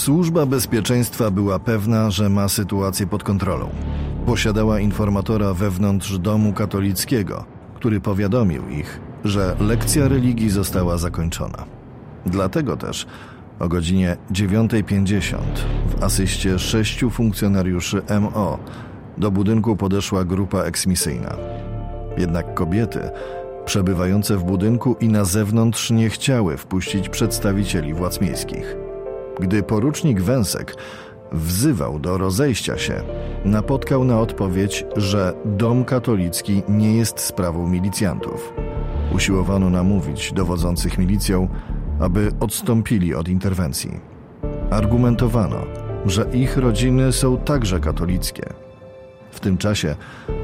Służba bezpieczeństwa była pewna, że ma sytuację pod kontrolą. Posiadała informatora wewnątrz domu katolickiego, który powiadomił ich, że lekcja religii została zakończona. Dlatego też o godzinie 9.50 w asyście sześciu funkcjonariuszy MO do budynku podeszła grupa eksmisyjna. Jednak kobiety przebywające w budynku i na zewnątrz nie chciały wpuścić przedstawicieli władz miejskich. Gdy porucznik Węsek wzywał do rozejścia się, napotkał na odpowiedź, że dom katolicki nie jest sprawą milicjantów. Usiłowano namówić dowodzących milicją, aby odstąpili od interwencji. Argumentowano, że ich rodziny są także katolickie. W tym czasie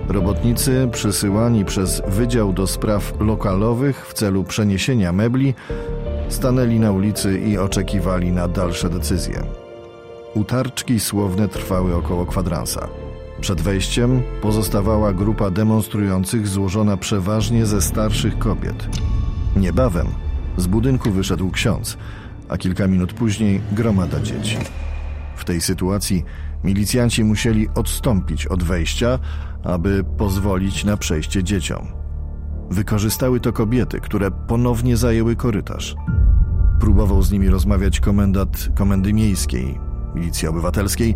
robotnicy przysyłani przez Wydział do Spraw Lokalowych w celu przeniesienia mebli stanęli na ulicy i oczekiwali na dalsze decyzje. Utarczki słowne trwały około kwadransa. Przed wejściem pozostawała grupa demonstrujących złożona przeważnie ze starszych kobiet. Niebawem z budynku wyszedł ksiądz, a kilka minut później gromada dzieci. W tej sytuacji milicjanci musieli odstąpić od wejścia, aby pozwolić na przejście dzieciom. Wykorzystały to kobiety, które ponownie zajęły korytarz. Próbował z nimi rozmawiać komendant Komendy Miejskiej, Milicji Obywatelskiej,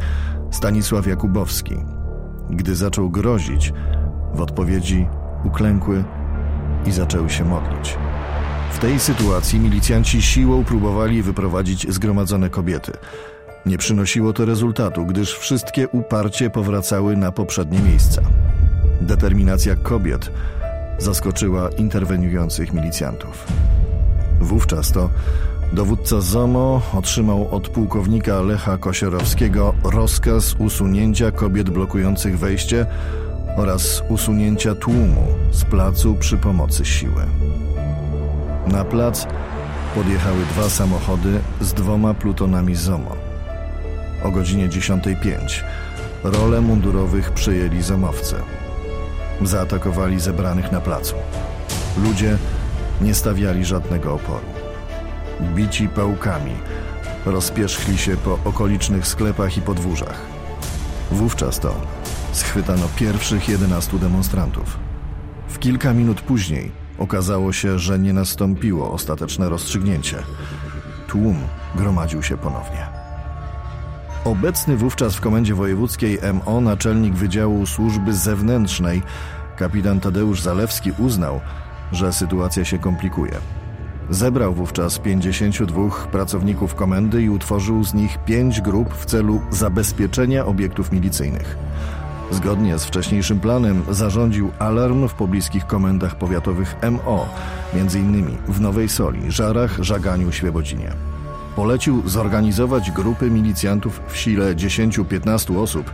Stanisław Jakubowski. Gdy zaczął grozić, w odpowiedzi uklękły i zaczęły się modlić. W tej sytuacji milicjanci siłą próbowali wyprowadzić zgromadzone kobiety. Nie przynosiło to rezultatu, gdyż wszystkie uparcie powracały na poprzednie miejsca. Determinacja kobiet zaskoczyła interweniujących milicjantów. Wówczas to dowódca ZOMO otrzymał od pułkownika Lecha Kosierowskiego rozkaz usunięcia kobiet blokujących wejście oraz usunięcia tłumu z placu przy pomocy siły. Na plac podjechały dwa samochody z dwoma plutonami ZOMO. O godzinie 10.05 rolę mundurowych przejęli zomowcy. Zaatakowali zebranych na placu. Ludzie nie stawiali żadnego oporu. Bici pałkami rozpierzchli się po okolicznych sklepach i podwórzach. Wówczas to schwytano pierwszych 11 demonstrantów. W kilka minut później okazało się, że nie nastąpiło ostateczne rozstrzygnięcie. Tłum gromadził się ponownie. Obecny wówczas w Komendzie Wojewódzkiej MO naczelnik Wydziału Służby Zewnętrznej, kapitan Tadeusz Zalewski, uznał, że sytuacja się komplikuje. Zebrał wówczas 52 pracowników komendy i utworzył z nich pięć grup w celu zabezpieczenia obiektów milicyjnych. Zgodnie z wcześniejszym planem zarządził alarm w pobliskich komendach powiatowych MO, m.in. w Nowej Soli, Żarach, Żaganiu, Świebodzinie. Polecił zorganizować grupy milicjantów w sile 10-15 osób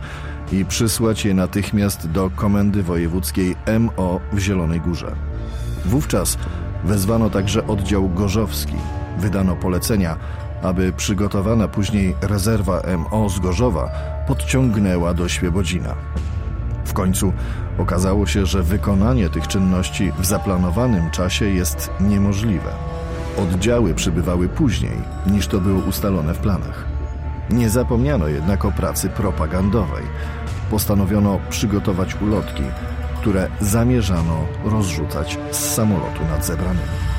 i przysłać je natychmiast do komendy wojewódzkiej MO w Zielonej Górze. Wówczas wezwano także oddział gorzowski. Wydano polecenia, aby przygotowana później rezerwa MO z Gorzowa podciągnęła do Świebodzina. W końcu okazało się, że wykonanie tych czynności w zaplanowanym czasie jest niemożliwe. Oddziały przybywały później, niż to było ustalone w planach. Nie zapomniano jednak o pracy propagandowej. Postanowiono przygotować ulotki, które zamierzano rozrzucać z samolotu nad zebranymi.